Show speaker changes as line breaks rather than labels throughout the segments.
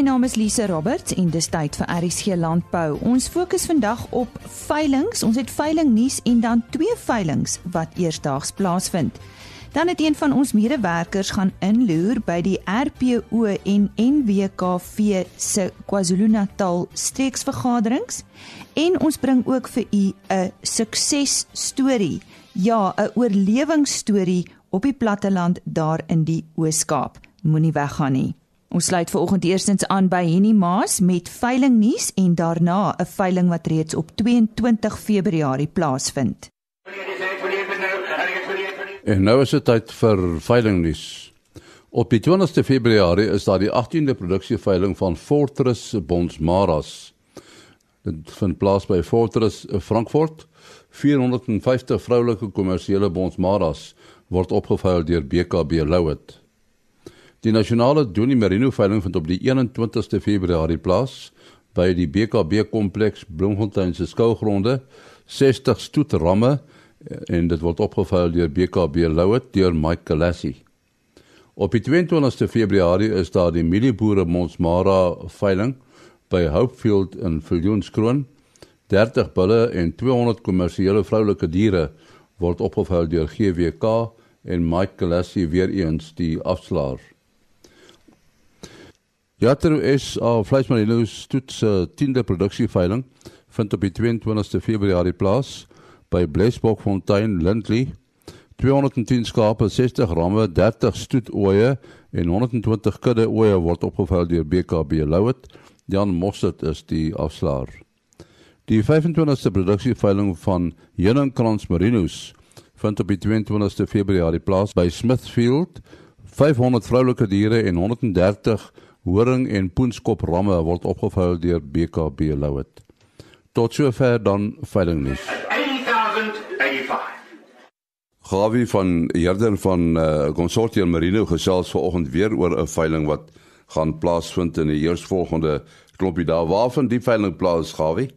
My naam is Lise Roberts en dis tyd vir RSG Landbou. Ons fokus vandag op veilinge. Ons het veiling nuus en dan twee veilinge wat eersdaags plaasvind. Dan het een van ons medewerkers gaan inloer by die RPO en NWKV se KwaZulu-Natal streeksvergaderings en ons bring ook vir u 'n suksesstorie. Ja, 'n oorlewingsstorie op die platteland daar in die Oos-Kaap. Moenie weggaan nie. Ons sluit veraloggend eerstens aan by Henny Maas met veiling nuus en daarna 'n veiling wat reeds op 22 Februarie plaasvind.
En nou is dit tyd vir veiling nuus. Op die 20ste Februarie is daar die 18de produksieveiling van Fortress Bonsmaras. Dit vind plaas by Fortress Frankfurt. 450 vroulike kommersiële Bonsmaras word opgeveil deur BKB Louet. Die nasionale Doenie Merino veiling vind op die 21ste Februarie plaas by die BKB kompleks Bloemfontein se skougronde. 60 stoetramme en dit word opgeveil deur BKB Louet deur Mike Galassi. Op die 22ste Februarie is daar die Milieboere Monsmara veiling by Hopefield in Viljoenskroon. 30 bulle en 200 kommersiële vroulike diere word opgeveil deur GWK en Mike Galassi weer eens die afslaer. Jatro is al vleismarino stoets uh, 10de produksieveiling vind op die 22ste Februarie plaas by Blesbokfontein Lindley. 210 skape, 60 ramme, 30 stoetoeie en 120 kudde oeye word opgeveil deur BKB Louet. Jan Mostert is die afslaer. Die 25ste produksieveiling van Heuningkrans Marinos vind op die 22ste Februarie plaas by Smithfield. 500 vroulike diere en 130 horing en poenskop ramme word opgevou deur BKB Louet. Tot sover dan veiling nuus. Gawie van Herder van uh, Consortium Marino gesels vanoggend weer oor 'n veiling wat gaan plaasvind in die eersvolgende klompie daar. Waarvan die veiling plaas Gawie?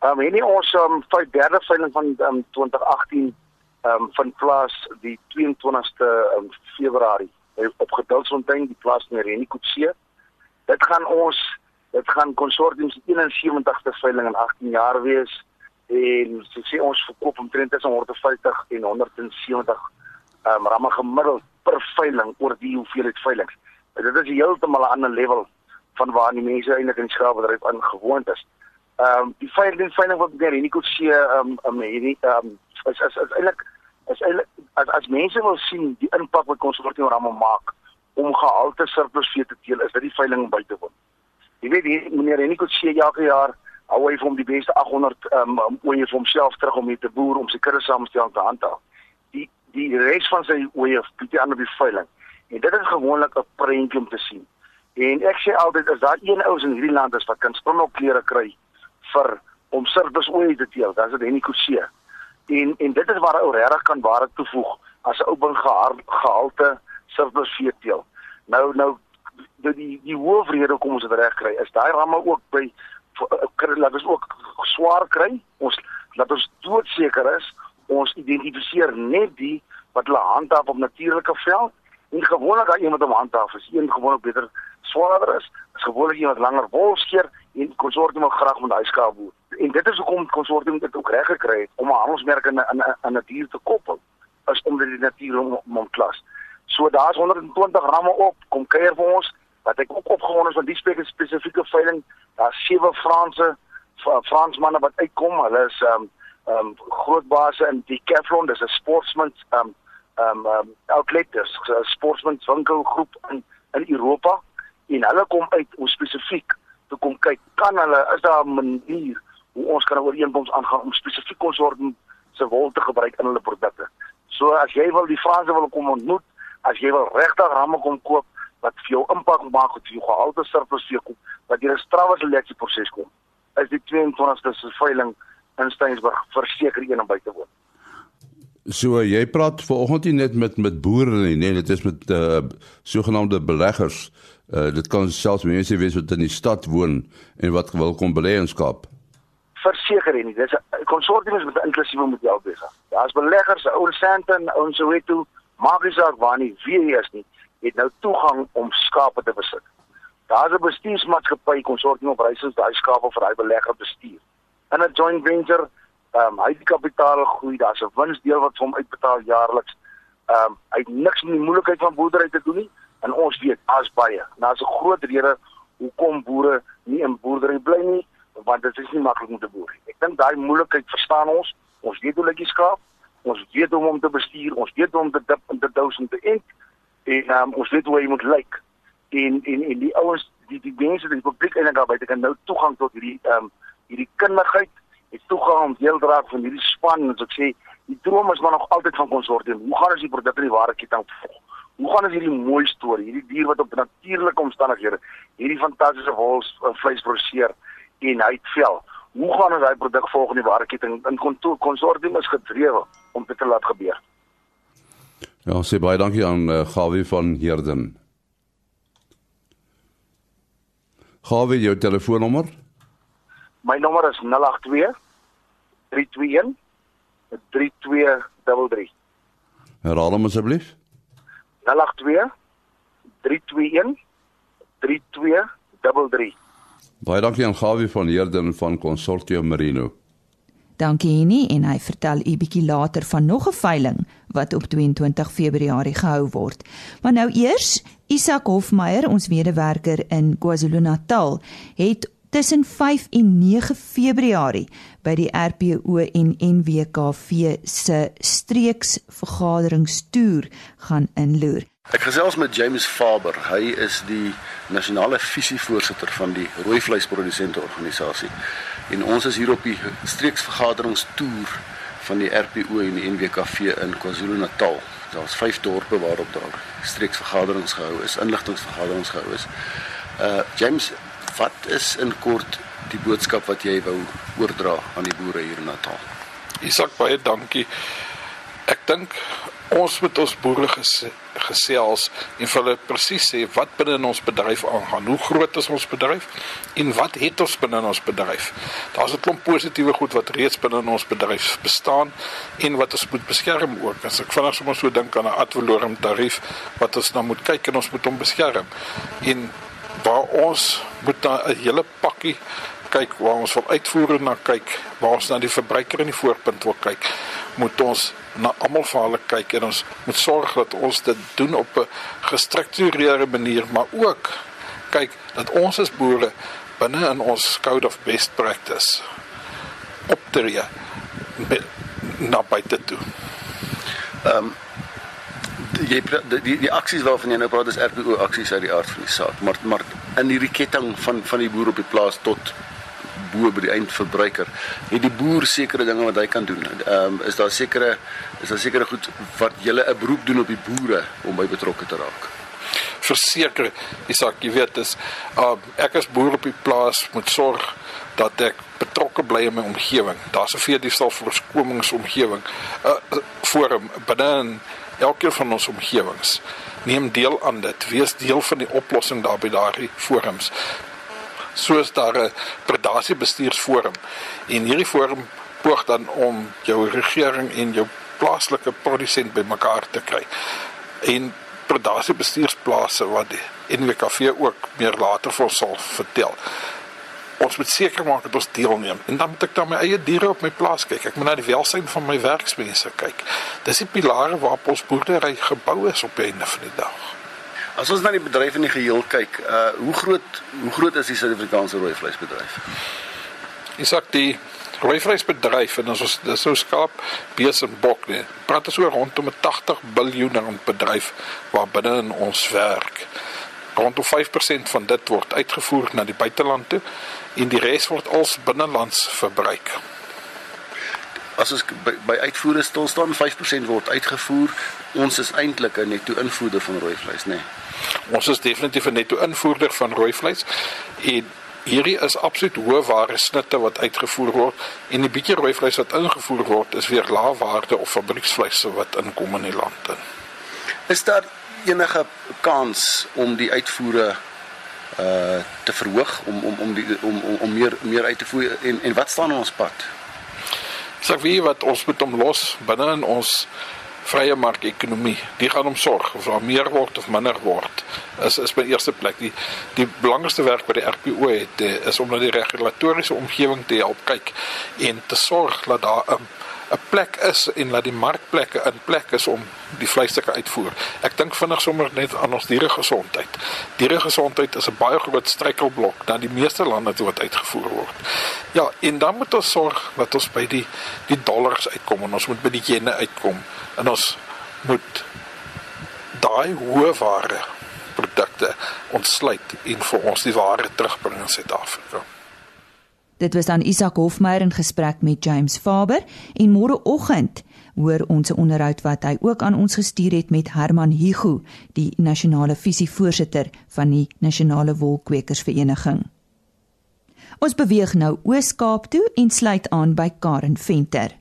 Ehm um, hierdie ons um, vyf derde veiling van um, 2018 ehm um, van plaas die 22ste um, Februarie op Geduldsfontein die plaas in Renikotse. Dit gaan ons dit gaan konsortium se 71ste veiling in 18 jaar wees en so sê ons verkoop omtrent tussen 150 en 170 ehm um, ramme gemiddeld per veiling oor die hoeveelheid veilings. Dit is heeltemal 'n ander level van waar die mense eintlik in skaapbedryf aangewoond is. Ehm um, die veiling veiling wat by Renikotse ehm um, hierdie ehm um, is is, is eintlik is eintlik as as mense wil sien die impak wat konsortium ramme maak om gehalte surplusvee te teel, is dit die veiling buite woon. Jy weet hier meneer Reniko sê elke jaar hou hy hom die beste 800 ehm um, oeye vir homself terug om hier te boer om sy kudde saamstel te handhaaf. Die die res van sy oeye bied hy aan op die veiling. En dit is gewoonlik 'n prentjie om te sien. En ek sê altyd as daar een ou in hierdie land is wat kan springbok klere kry vir om surplus oeye te teel, dan is dit Reniko se. En en dit is waar 'n ou regtig kan ware toevoeg as 'n ou bin gehalte surplus veeteel. Nou nou die die, die hoofrede kom ons dit reg kry is daai ramme ook by laat ons ook swaar kry. Ons laat ons doodseker is ons identifiseer net die wat hulle handhaaf op natuurlike veld en gewoonlik daai een wat om handhaaf is, een gewoonlik beter swaarder is, is gewoonlik een wat langer wol skeer en konsortium graag met daai skaap boer en dit is hoekom konsortium dit ook reg gekry het om 'n handelsmerk in 'n 'n 'n dier te koppel as om die natuur om om klas. So daar's 120 ramme op, kom kuier vir ons wat ek ook opgewonde is van die spesifieke veiling. Daar's sewe Franse Fransmanne wat uitkom. Hulle is ehm um, ehm um, groot base in Decathlon, dis 'n sportsman ehm um, ehm um, outlet, dis 'n sportsman winkelgroep in in Europa en hulle kom uit om spesifiek te kom kyk kan hulle is daar 'n manier hoe ons kan ooreenkoms aangaan om spesifiek konsortium se wol te gebruik in hulle produkte. So as jy wil die Franse wil kom ontmoet, as jy wil regtig ramme kom koop wat vir jou impak maak op jou gehalte surplus koop, wat jy 'n strawwe seleksie proses kom. Is die 22ste se veiling in Steensburg verseker een om by te woon.
So jy praat vanoggend net met met boere nie, nee, dit is met uh sogenaamde beleggers. Uh dit kan selfs mense wees wat in die stad woon en wat wil kom belê in Kaap
verseker nie. Dis 'n konsortium is met 'n inklusiewe model besig. Daar's beleggers, ouer Sandton, ouer Soweto, maak nie saak waar nie, wie jy is nie, het nou toegang om skape te besit. Daar's 'n bestuursmaatskappy konsortium op reisens daai skape vir daai belegger bestuur. In 'n joint venture, ehm um, hy die kapitaal groei, daar's 'n winsdeel wat vir hom uitbetaal jaarliks. Ehm um, hy het niks met die moeilikheid van boerdery te doen nie en ons weet as baie. Daar's 'n groot rede hoekom boere nie in boerdery bly nie, want dit is nie maklik om te boer nie. Ek dink daai moeilikheid verstaan ons. Ons weet hoe lyk die skaap. Ons weet hoe om te bestuur, ons weet hoe om te dip en te dous en te ent en um, ons weet hoe jy moet lyk en en en die ouens die die mense die publiek eintlik daar buite kan nou toegang tot hierdie ehm um, hierdie kundigheid het toegang om deel dra van hierdie span en so ek sê die droom is maar nog altyd van konsortium hoe gaan ons die produk in die ware ketting volg hoe gaan ons hierdie mooi storie hierdie dier wat op natuurlike omstandighede hierdie fantastiese wol uh, vleis produseer en hy het vel hoe gaan ons daai produk volg in die ware ketting in konsortium is gedrewe om dit te laat gebeur
Ja, sê baie dankie aan uh, Gawie van Herden. Gawie, jou telefoonnommer?
My nommer is 082 321 3233.
Herhaal hom asseblief.
082 321 3233.
Baie dankie aan Gawie van Herden van Consortium Merino.
Dankie Henny en hy vertel u bietjie later van nog 'n veiling wat op 22 Februarie gehou word. Maar nou eers Isak Hofmeyer, ons medewerker in KwaZulu-Natal, het tussen 5 en 9 Februarie by die RPO en NWKV se streeksvergaderingstoer gaan inloer.
Ek gesels met James Faber. Hy is die nasionale visievoorsitter van die rooi vleisprodusente organisasie. En ons is hier op die streeksvergaderingstoer van die RPO en die NWKV in KwaZulu-Natal. Daar's 5 dorpe waarop daar streeksvergaderings gehou is, inligtingvergaderings gehou is. Uh James, wat is in kort die boodskap wat jy wou oordra aan die boere hier in Natal?
Isak, baie dankie. Ek dink ons moet ons boere gesê gesels en vir hulle presies sê wat binne in ons bedryf aangaan. Hoe groot is ons bedryf en wat het ons binne in ons bedryf? Daar's 'n klomp positiewe goed wat reeds binne in ons bedryf bestaan en wat ons moet beskerm ook. As ek vinnig sommer so dink aan 'n ad valorem tarief wat ons nou moet kyk en ons moet hom beskerm. En waar ons moet 'n hele pakkie kyk waar ons wil uitvoer na kyk, waar ons na die verbruiker in die voorpunt wil kyk, moet ons na almal vir hulle kyk en ons moet sorg dat ons dit doen op 'n gestruktureerde manier, maar ook kyk dat ons as boere binne in ons code of best practice optree na buite toe.
Ehm um, jy die die, die aksies waarvan jy nou praat is RPO aksies uit die aard van die saak, maar maar in hierdie ketting van van die boer op die plaas tot bo by die eindverbruiker. Het die boer sekere dinge wat hy kan doen? Ehm um, is daar sekere is daar sekere goed wat jy 'n beroep doen op die boere om by betrokke te raak?
Verseker, Isak, jy weet dis uh, ek as boer op die plaas moet sorg dat ek betrokke bly in my omgewing. Daar's 'n veediefstal voorkomingsomgewing 'n uh, forum binne in elkeen van ons omgewings. Neem deel aan dit. Wees deel van die oplossing daar by daardie forums soos daar 'n predasiebestuursforum en hierdie forum poog dan om jou regering en jou plaaslike produsent bymekaar te kry. En predasiebestuursplase wat die NWKV ook meer later vir ons sal vertel. Ons moet seker maak dat ons deelneem en dan moet ek dan my eie diere op my plaas kyk. Ek moet na die welsyn van my werksmense kyk. Dis die pilare waarop ons boerdery gebou is op die einde van die dag.
As ons na die bedryf in die geheel kyk, uh hoe groot hoe groot is die Suid-Afrikaanse rooi vleisbedryf?
Isak die rooi vleisbedryf en ons dis so skaap, bees en bok nee. Praat ons oor rondom 'n 80 miljard rand bedryf waar binne in ons werk. Rondom 5% van dit word uitgevoer na die buiteland toe en die res word als binnelands verbruik
as ons by, by uitvoere stil staan 5% word uitgevoer. Ons is eintlik 'n netto invoerder van rooi vleis nê nee.
ons is definitief 'n netto invoerder van rooi vleis en hierdie is absoluut hoë ware snitte wat uitgevoer word en die bietjie rooi vleis wat ingevoer word is weer lae waarde of fabrieksvleis wat inkom in die land in.
Is daar enige kans om die uitvoere uh te verhoog om om om die om om, om meer meer uit te voer? En en wat staan ons pad
Ek sê wie wat ons moet hom los binne in ons vrye mark-ekonomie. Die gaan om sorg of daar meer word of minder word. Is is my eerste plek. Die die belangrikste werk wat die RPO het eh, is om na die regulatoriese omgewing te help kyk en te sorg dat daar 'n 'n plek is en dat die markplekke in plek is om die vleisstukke uitvoer. Ek dink vinnig sommer net aan ons dieregesondheid. Dieregesondheid is 'n baie groot struikelblok na die meeste lande toe wat uitgevoer word. Ja, en dan moet ons sorg dat ons by die die dollars uitkom en ons moet by die jenne uitkom en ons moet daai hoë ware produkte ontsluit en vir ons die ware terugbring in Suid-Afrika.
Dit was dan Isak Hofmeyer in gesprek met James Faber en môreoggend hoor ons 'n onderhoud wat hy ook aan ons gestuur het met Herman Hugo, die nasionale visievoorsitter van die Nasionale Wolkwekersvereniging. Ons beweeg nou Oos-Kaap toe en sluit aan by Karen Venter.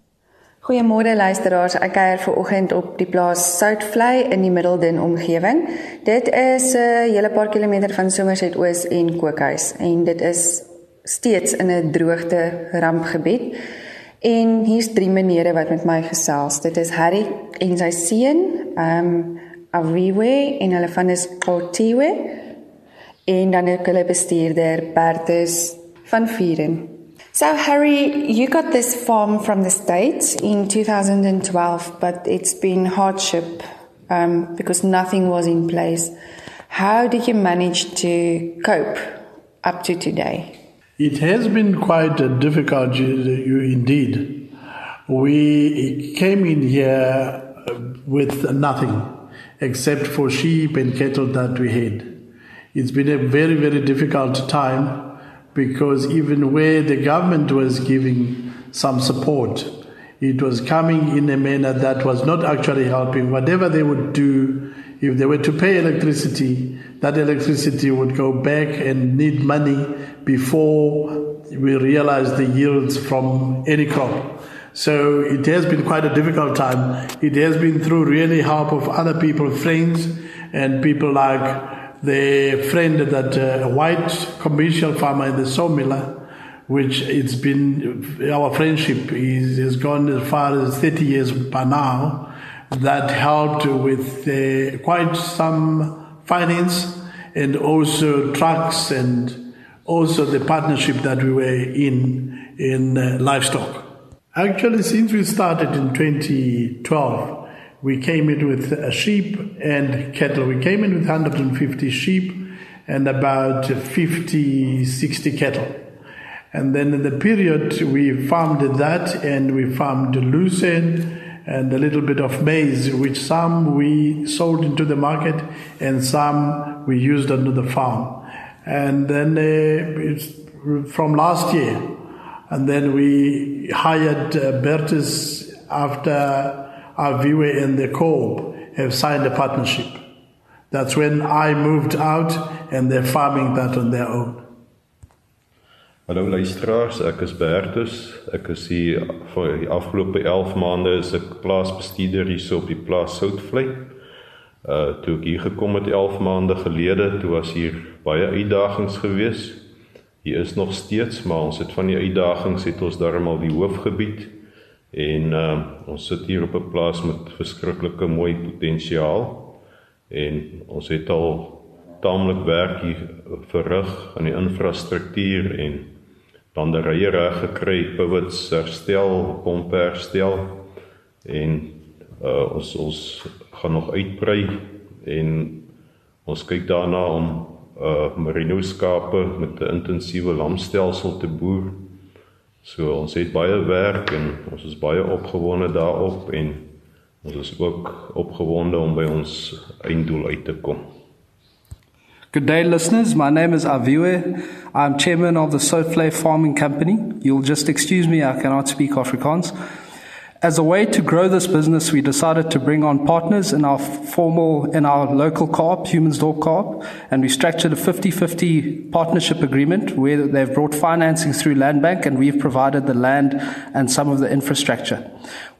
Goeiemôre luisteraars, ek kuier ver oggend op die plaas Soutvlei in die Middelden omgewing. Dit is 'n uh, hele paar kilometer van Somerset Oos en Kookhuis en dit is steeds in 'n droogte rampgebied. En hier's drie menere wat met my gesels. Dit is Harry en sy seun, ehm um, Aviwe en hulle van is Kotiwe. En dan ook hulle bestuurder Bertus van Vieren. So Harry, you got this farm from the States in 2012, but it's been hardship um because nothing was in place. How did you manage to cope up to today?
It has been quite a difficult year indeed. We came in here uh, with nothing except for sheep and cattle that we had. It's been a very, very difficult time because even where the government was giving some support, it was coming in a manner that was not actually helping. Whatever they would do, if they were to pay electricity, that electricity would go back and need money before we realize the yields from any crop. So it has been quite a difficult time. It has been through really help of other people, friends, and people like the friend that uh, white commercial farmer in the sawmiller, which it's been our friendship is has gone as far as 30 years by now. That helped with uh, quite some finance and also trucks and also the partnership that we were in in uh, livestock. Actually, since we started in 2012, we came in with sheep and cattle. We came in with 150 sheep and about 50, 60 cattle. And then in the period, we farmed that and we farmed lucerne and a little bit of maize, which some we sold into the market and some we used under the farm. And then uh, from last year, and then we hired uh, Bertus after our viewer and the co have signed a partnership. That's when I moved out and they're farming that on their own.
Hallo luisteraars, ek is Bertus. Ek is hier vir die afgelope 11 maande as ek plaasbestuurder hier so op die plaas Soutvlei. Uh toe ek hier gekom het 11 maande gelede, toe was hier baie uitdagings gewees. Hier is nog steeds, maar ons het van die uitdagings het ons darmal die hoofgebied en uh ons sit hier op 'n plaas met verskriklike mooi potensiaal en ons het al taamlik werk hier verrig aan die infrastruktuur en landerye reg gekry, pivots herstel, pompe herstel en uh, ons ons gaan nog uitbrei en ons kyk daarna om uh merino skape met 'n intensiewe lamstelsel te boer. So ons het baie werk en ons is baie opgewonde daarop en ons is ook opgewonde om by ons einddoel uit te kom.
Good day, listeners. My name is Aviwe. I'm chairman of the Soatflay Farming Company. You'll just excuse me, I cannot speak Afrikaans. As a way to grow this business, we decided to bring on partners in our formal, in our local co-op, Humansdorp Co-op, and we structured a 50-50 partnership agreement where they've brought financing through Land Bank and we've provided the land and some of the infrastructure.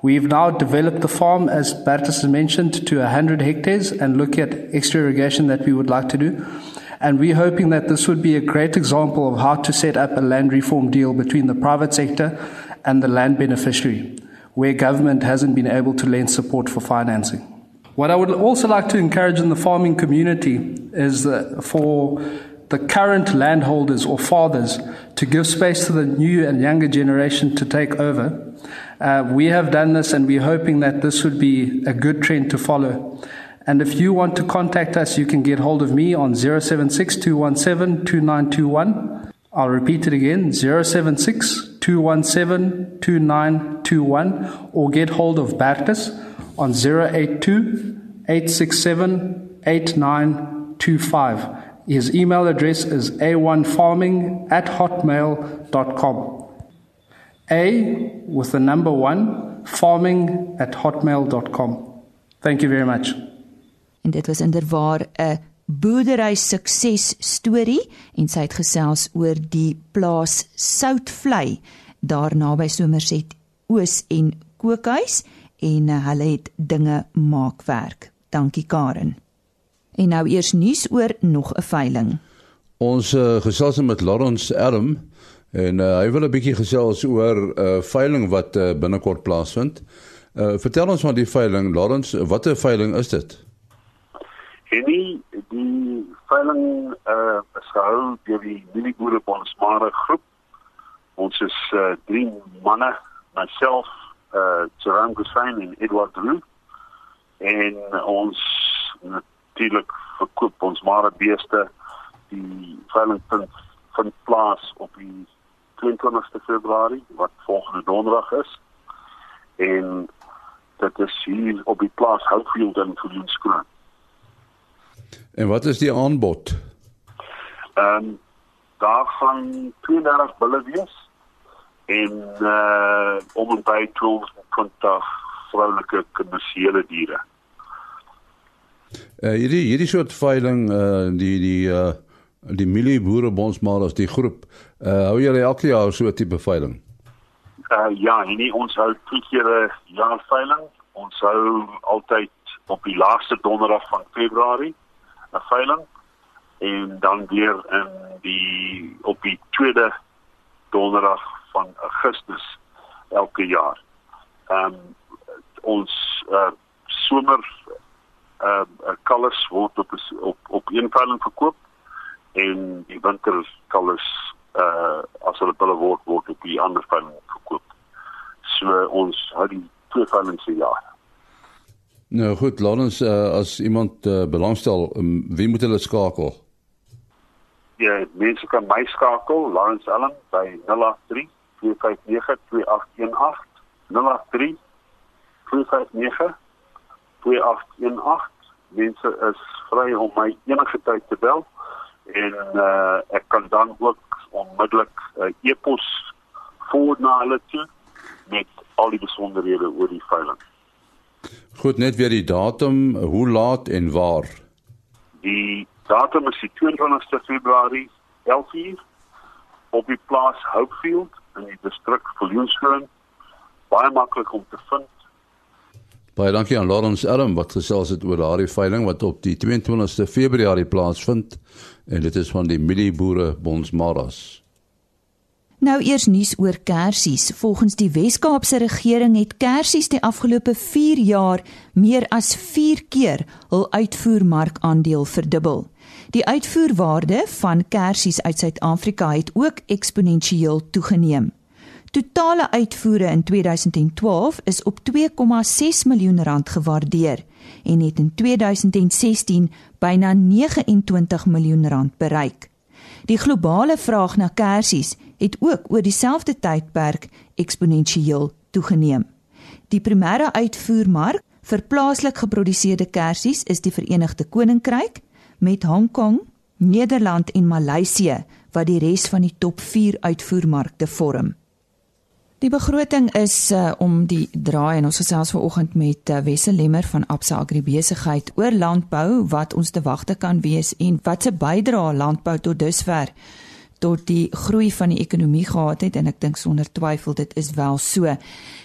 We've now developed the farm, as Bertus has mentioned, to 100 hectares and look at extra irrigation that we would like to do. And we're hoping that this would be a great example of how to set up a land reform deal between the private sector and the land beneficiary. where government hasn't been able to lend support for financing. What I would also like to encourage in the farming community is for the current landholders or fathers to give space to the new and younger generation to take over. Uh, we have done this and we're hoping that this would be a good trend to follow. And if you want to contact us, you can get hold of me on 076 217 2921. I'll repeat it again 076 217 2921 or get hold of Bertus on 082 867 8925. His email address is a1farming at hotmail.com. A with the number one, farming at hotmail.com. Thank you very much.
En dit was inderwaar 'n boerdery sukses storie en sy het gesels oor die plaas Soutvlei daar naby Somerset Oos en Kookhuis en uh, hulle het dinge maakwerk. Dankie Karen. En nou eers nuus oor nog 'n veiling.
Ons uh, gesels met Lawrence Erm en uh, hy wil 'n bietjie gesels oor 'n uh, veiling wat uh, binnekort plaasvind. Uh, vertel ons van die veiling Lawrence, watter veiling is dit?
Hierdie die veiling uh is gehou deur die Mielieboere Bonsmare groep. Ons is uh drie manne, myself, uh Jerome Gussain en Edward Roo. En ons natuurlik verkoop ons mare beeste die veilingpunt vind plaas op die 22ste Februarie wat volgende donderdag is en dit is hier op die plaas Houtfield in Viljoenskroon.
En wat is die aanbod?
Ehm um, daar gaan 32 bulle wees en uh om en by 20 vroulike kommersiële diere.
Uh hierdie hierdie soort veiling uh die die uh die Milie Boere Bondsmaal as die groep uh hou julle elke jaar so 'n tipe veiling.
Uh ja, nie ons hou twee keer 'n jaar veiling. Ons hou altyd op die laaste donderdag van Februarie 'n veiling en dan weer in die op die tweede donderdag van Augustus elke jaar. Ehm um, ons uh somer uh kalvers word op op op een veiling verkoop en die winter kalvers uh as hulle bulle word word op die ander veiling verkoop. So ons hou die twee veilings per jaar.
Nou goed, laat ons uh, as iemand uh, belangstel, um, wie moet hulle skakel?
Ja, mense kan my skakel, Lawrence Allen by 083 459 2818 083 459 2818 mense is vry om my enige tyd te bel en uh, ek kan dan ook onmiddellik 'n uh, e-pos voor na hulle toe met al die besonderhede oor die veiling.
Goed, net weer die datum, hoe laat en waar?
Die datum is die 22ste Februarie, 11:00 op die plaas Hopefield in die distrik Viljoenskroon. Baie maklik om te vind
Baie dankie aan Lawrence Elm wat gesels het oor daardie veiling wat op die 22ste Februarie plaasvind en dit is van die Mielieboere Bonsmaras.
Nou eers nuus oor kersies. Volgens die Wes-Kaapse regering het kersies die afgelope 4 jaar meer as 4 keer hul uitvoermarkandeel verdubbel. Die uitvoerwaarde van kersies uit Suid-Afrika het ook eksponensieel toegeneem. Totale uitvoere in 2012 is op 2,6 miljoen rand gewaardeer en het in 2016 byna 29 miljoen rand bereik. Die globale vraag na kersies het ook oor dieselfde tydperk eksponensieel toegeneem. Die primêre uitvoermark vir plaaslik geproduseerde kersies is die Verenigde Koninkryk met Hong Kong, Nederland en Maleisië wat die res van die top 4 uitvoermarkte vorm. Die begroting is uh, om die draai en ons gesels vanoggend met uh, Wessel Lemmer van Absa Agribesigheid oor landbou wat ons te wagte kan wees en wat se bydrae landbou tot dusver tot die groei van die ekonomie gehad het en ek dink sonder twyfel dit is wel so.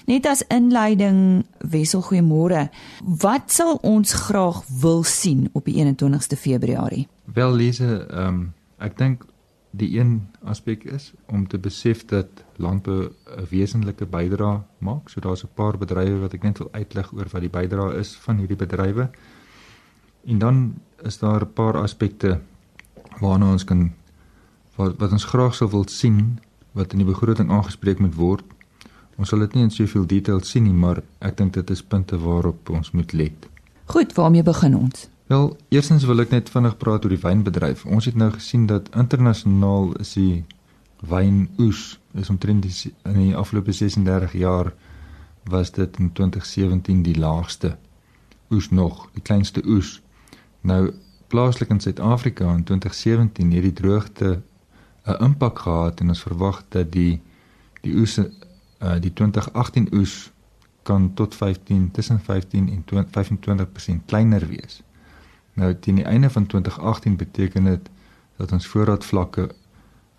Net as inleiding Wessel goeiemôre. Wat sal ons graag wil sien op die 21ste Februarie?
Wel Lise, ehm um, ek dink die een aspek is om te besef dat landbou 'n wesenlike bydrae maak. So daar's 'n paar bedrywe wat ek net wil uitlig oor wat die bydrae is van hierdie bedrywe. En dan is daar 'n paar aspekte waarna ons kan wat, wat ons graag sou wil sien wat in die begroting aangespreek moet word. Ons sal dit nie in soveel detail sien nie, maar ek dink dit is punte waarop ons moet let.
Goed, waarmee begin ons?
Wel, eerstens wil ek net vinnig praat oor die wynbedryf. Ons het nou gesien dat internasionaal is die wynoes is omtrent die, in die afgelope 36 jaar was dit in 2017 die laagste oes nog, die kleinste oes. Nou plaaslik in Suid-Afrika in 2017 het die droogte 'n impak gehad en ons verwag dat die die oes uh, die 2018 oes kan tot 15 tussen 15 en 20, 25% kleiner wees. Nou teen die einde van 2018 beteken dit dat ons voorraadvlakke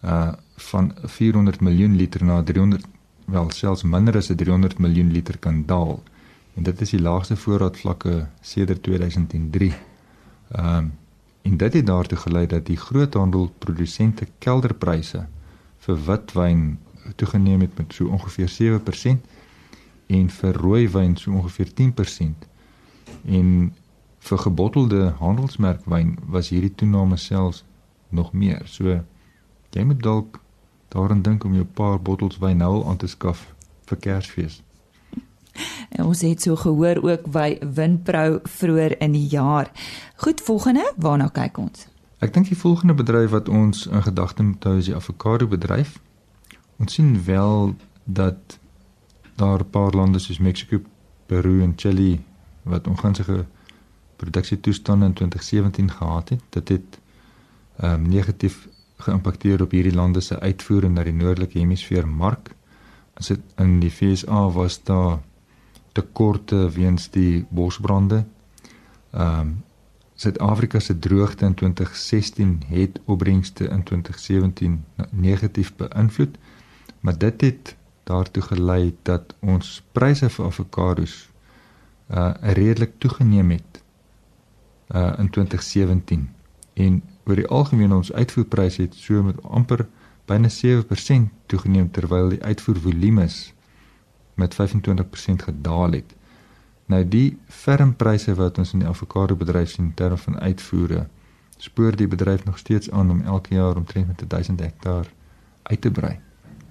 uh van 400 miljoen liter na 300 wel selfs minder as 300 miljoen liter kan daal. En dit is die laagste voorraadvlakke sedert 2003. Ehm um, en dit het daartoe gelei dat die groothandelprodusente kelderpryse vir witwyn toegeneem het met so ongeveer 7% en vir rooiwyn so ongeveer 10%. En vir gebottelde handelsmerkwyn was hierdie toename selfs nog meer. So jy moet dalk daaraan dink om jou paar bottels wyn nou aan te skaf vir Kersfees.
En ons het so gehoor ook by Winpro vroeër in die jaar. Goed, volgende, waarna kyk ons?
Ek dink die volgende bedryf wat ons in gedagte moet hou is die avokado bedryf. Ons sien wel dat daar 'n paar lande soos Mexiko, Peru en Chili wat ongunstige produksietoestande in 2017 gehad het. Dit het ehm um, negatief geïmpakteer op hierdie lande se uitvoere na die noordelike hemisfeer mark. As dit in die FSA was daar tekorte weens die bosbrande. Ehm um, Suid-Afrika se droogte in 2016 het opbrengste in 2017 negatief beïnvloed, maar dit het daartoe gelei dat ons pryse vir avokados uh redelik toegeneem het uh in 2017 en oor die algemeen ons uitvoerpryse het so met amper byna 7% toegeneem terwyl die uitvoervolumes met 25% gedaal het. Nou die fermpryse wat ons in die avokado bedryf sien in terme van uitvoere, spoor die bedryf nog steeds aan om elke jaar omtrent met 1000 hektaar uit te brei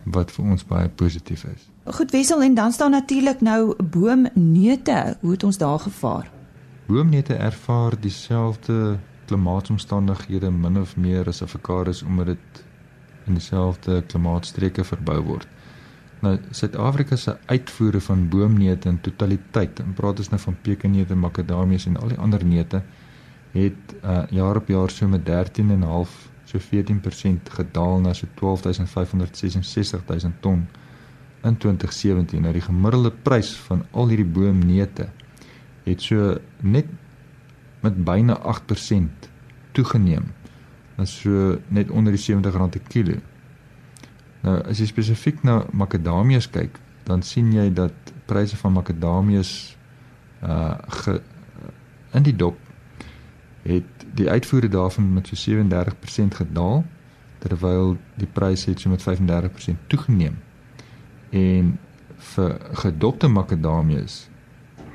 wat vir ons baie positief is.
Goed Wessel en dan staan natuurlik nou boomneute. Hoe het ons daar gevaar?
Boomneute ervaar dieselfde klimaatsomstandighede min of meer as avokados omdat dit in dieselfde klimaatstreke verbou word. Nou Suid-Afrika se uitvoere van boomneute in totaliteit, en praat ons nou van pekanneute, makadamias en al die ander neute, het uh, jaar op jaar so met 13.5 so 14% gedaal na so 12566 ton in 2017. Nou die gemiddelde prys van al hierdie boomneute het so net met byna 8% toegeneem. Dit is so net onder die R70 per kilo. Nou as jy spesifiek na makadamias kyk, dan sien jy dat pryse van makadamias uh ge, in die dop het die uitvoere daarvan met so 37% gedaal terwyl die pryse het so met 35% toegeneem. En vir gedopte makadamias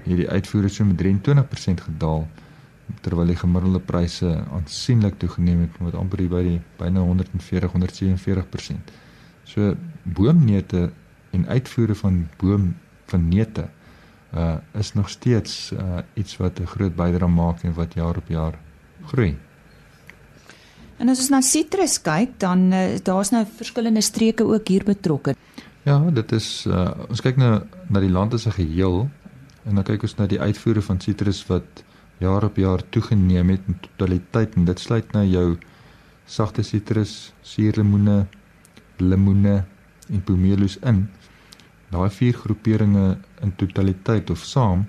het die uitvoere so met 23% gedaal terwyl die gemiddelde pryse aansienlik toegeneem het met amper by die byna 140 147%. So boomneute en uitvoere van boom van neute uh is nog steeds uh iets wat 'n groot bydrae maak en wat jaar op jaar groei.
En as ons na sitrus kyk, dan uh, daar's nou verskillende streke ook hier betrokke.
Ja, dit is uh ons kyk nou na die land as 'n geheel en dan kyk ons na die uitvoere van sitrus wat jaar op jaar toegeneem het in totaliteit en dit sluit nou jou sagte sitrus, suurlemoene, lemoene en pomelos in. Daai vier groeperinge in totaliteit of saam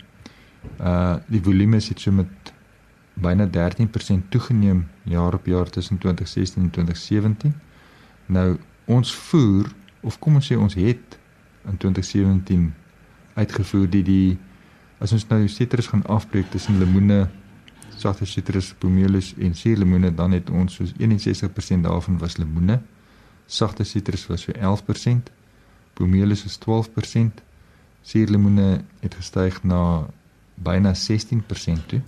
uh die volume het so met byna 13% toegeneem jaar op jaar tussen 2016 en 2017. Nou ons voer of kom ons sê ons het in 2017 uitgevoer die die as ons nou sitrus gaan afbreek tussen lemoene, sagte sitrus, pomelos en suurlemoene, dan het ons so 61% daarvan was lemoene. Sagte sitrus was vir 11%, pomelos is 12%, suurlemoene het gestyg na byna 16% toe.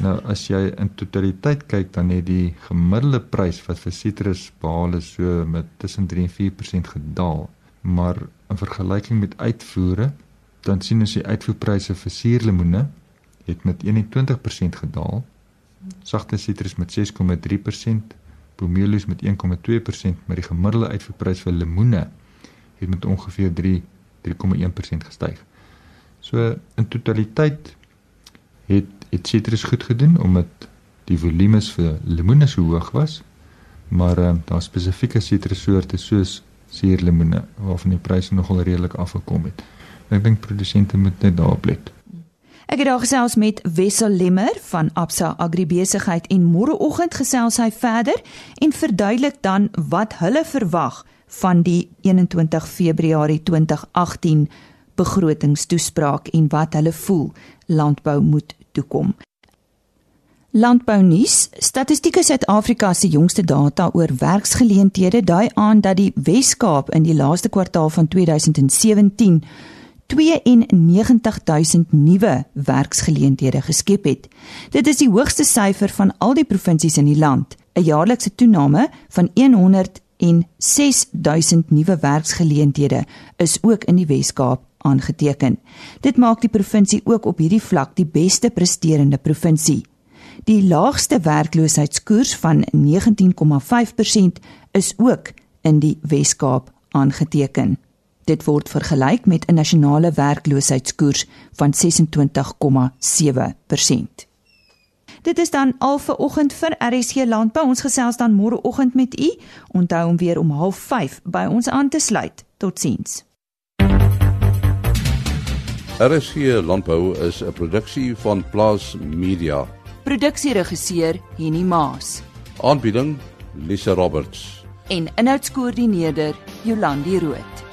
Nou as jy in totaliteit kyk dan het die gemiddelde prys wat vir sitrus behaal is so met tussen 3 en 4% gedaal. Maar in vergelyking met uitvoere dan sien ons die uitvoerpryse vir suurlemoene het met 21% gedaal. Sagte sitrus met 6,3%, pomelos met 1,2%, maar die gemiddelde uitvoerprys vir lemoene het met ongeveer 3 3,1% gestyg. So in totaliteit het het sitrus goed gedoen omdat die volumes vir lemoene so hoog was. Maar uh, daar spesifieke sitrussoorte soos suurlemoene waarvan die pryse nogal redelik afgekom het. Ek dink produsente moet net daarop let.
Ek het daar gesels met Wessel Lemmer van Absa Agribesigheid en môreoggend gesels hy verder en verduidelik dan wat hulle verwag van die 21 Februarie 2018 begrotingstoespraak en wat hulle voel landbou moet toekom. Landbou nuus: Statistieke Suid-Afrika se jongste data oor werksgeleenthede dui aan dat die Wes-Kaap in die laaste kwartaal van 2017 92000 nuwe werksgeleenthede geskep het. Dit is die hoogste syfer van al die provinsies in die land, 'n jaarlikse toename van 106000 nuwe werksgeleenthede is ook in die Wes-Kaap aangeteken. Dit maak die provinsie ook op hierdie vlak die beste presterende provinsie. Die laagste werkloosheidskoers van 19,5% is ook in die Wes-Kaap aangeteken. Dit word vergelyk met 'n nasionale werkloosheidskoers van 26,7%. Dit is dan al vir oggend vir RSC Landbou. Ons gesels dan môreoggend met u. Onthou om weer om 05:30 by ons aan te sluit. Totsiens.
RSC Landbou is 'n produksie van Plaas Media.
Produksieregisseur Henny Maas.
Aanbieding Lisa Roberts.
En inhoudskoördineerder Jolandi Root.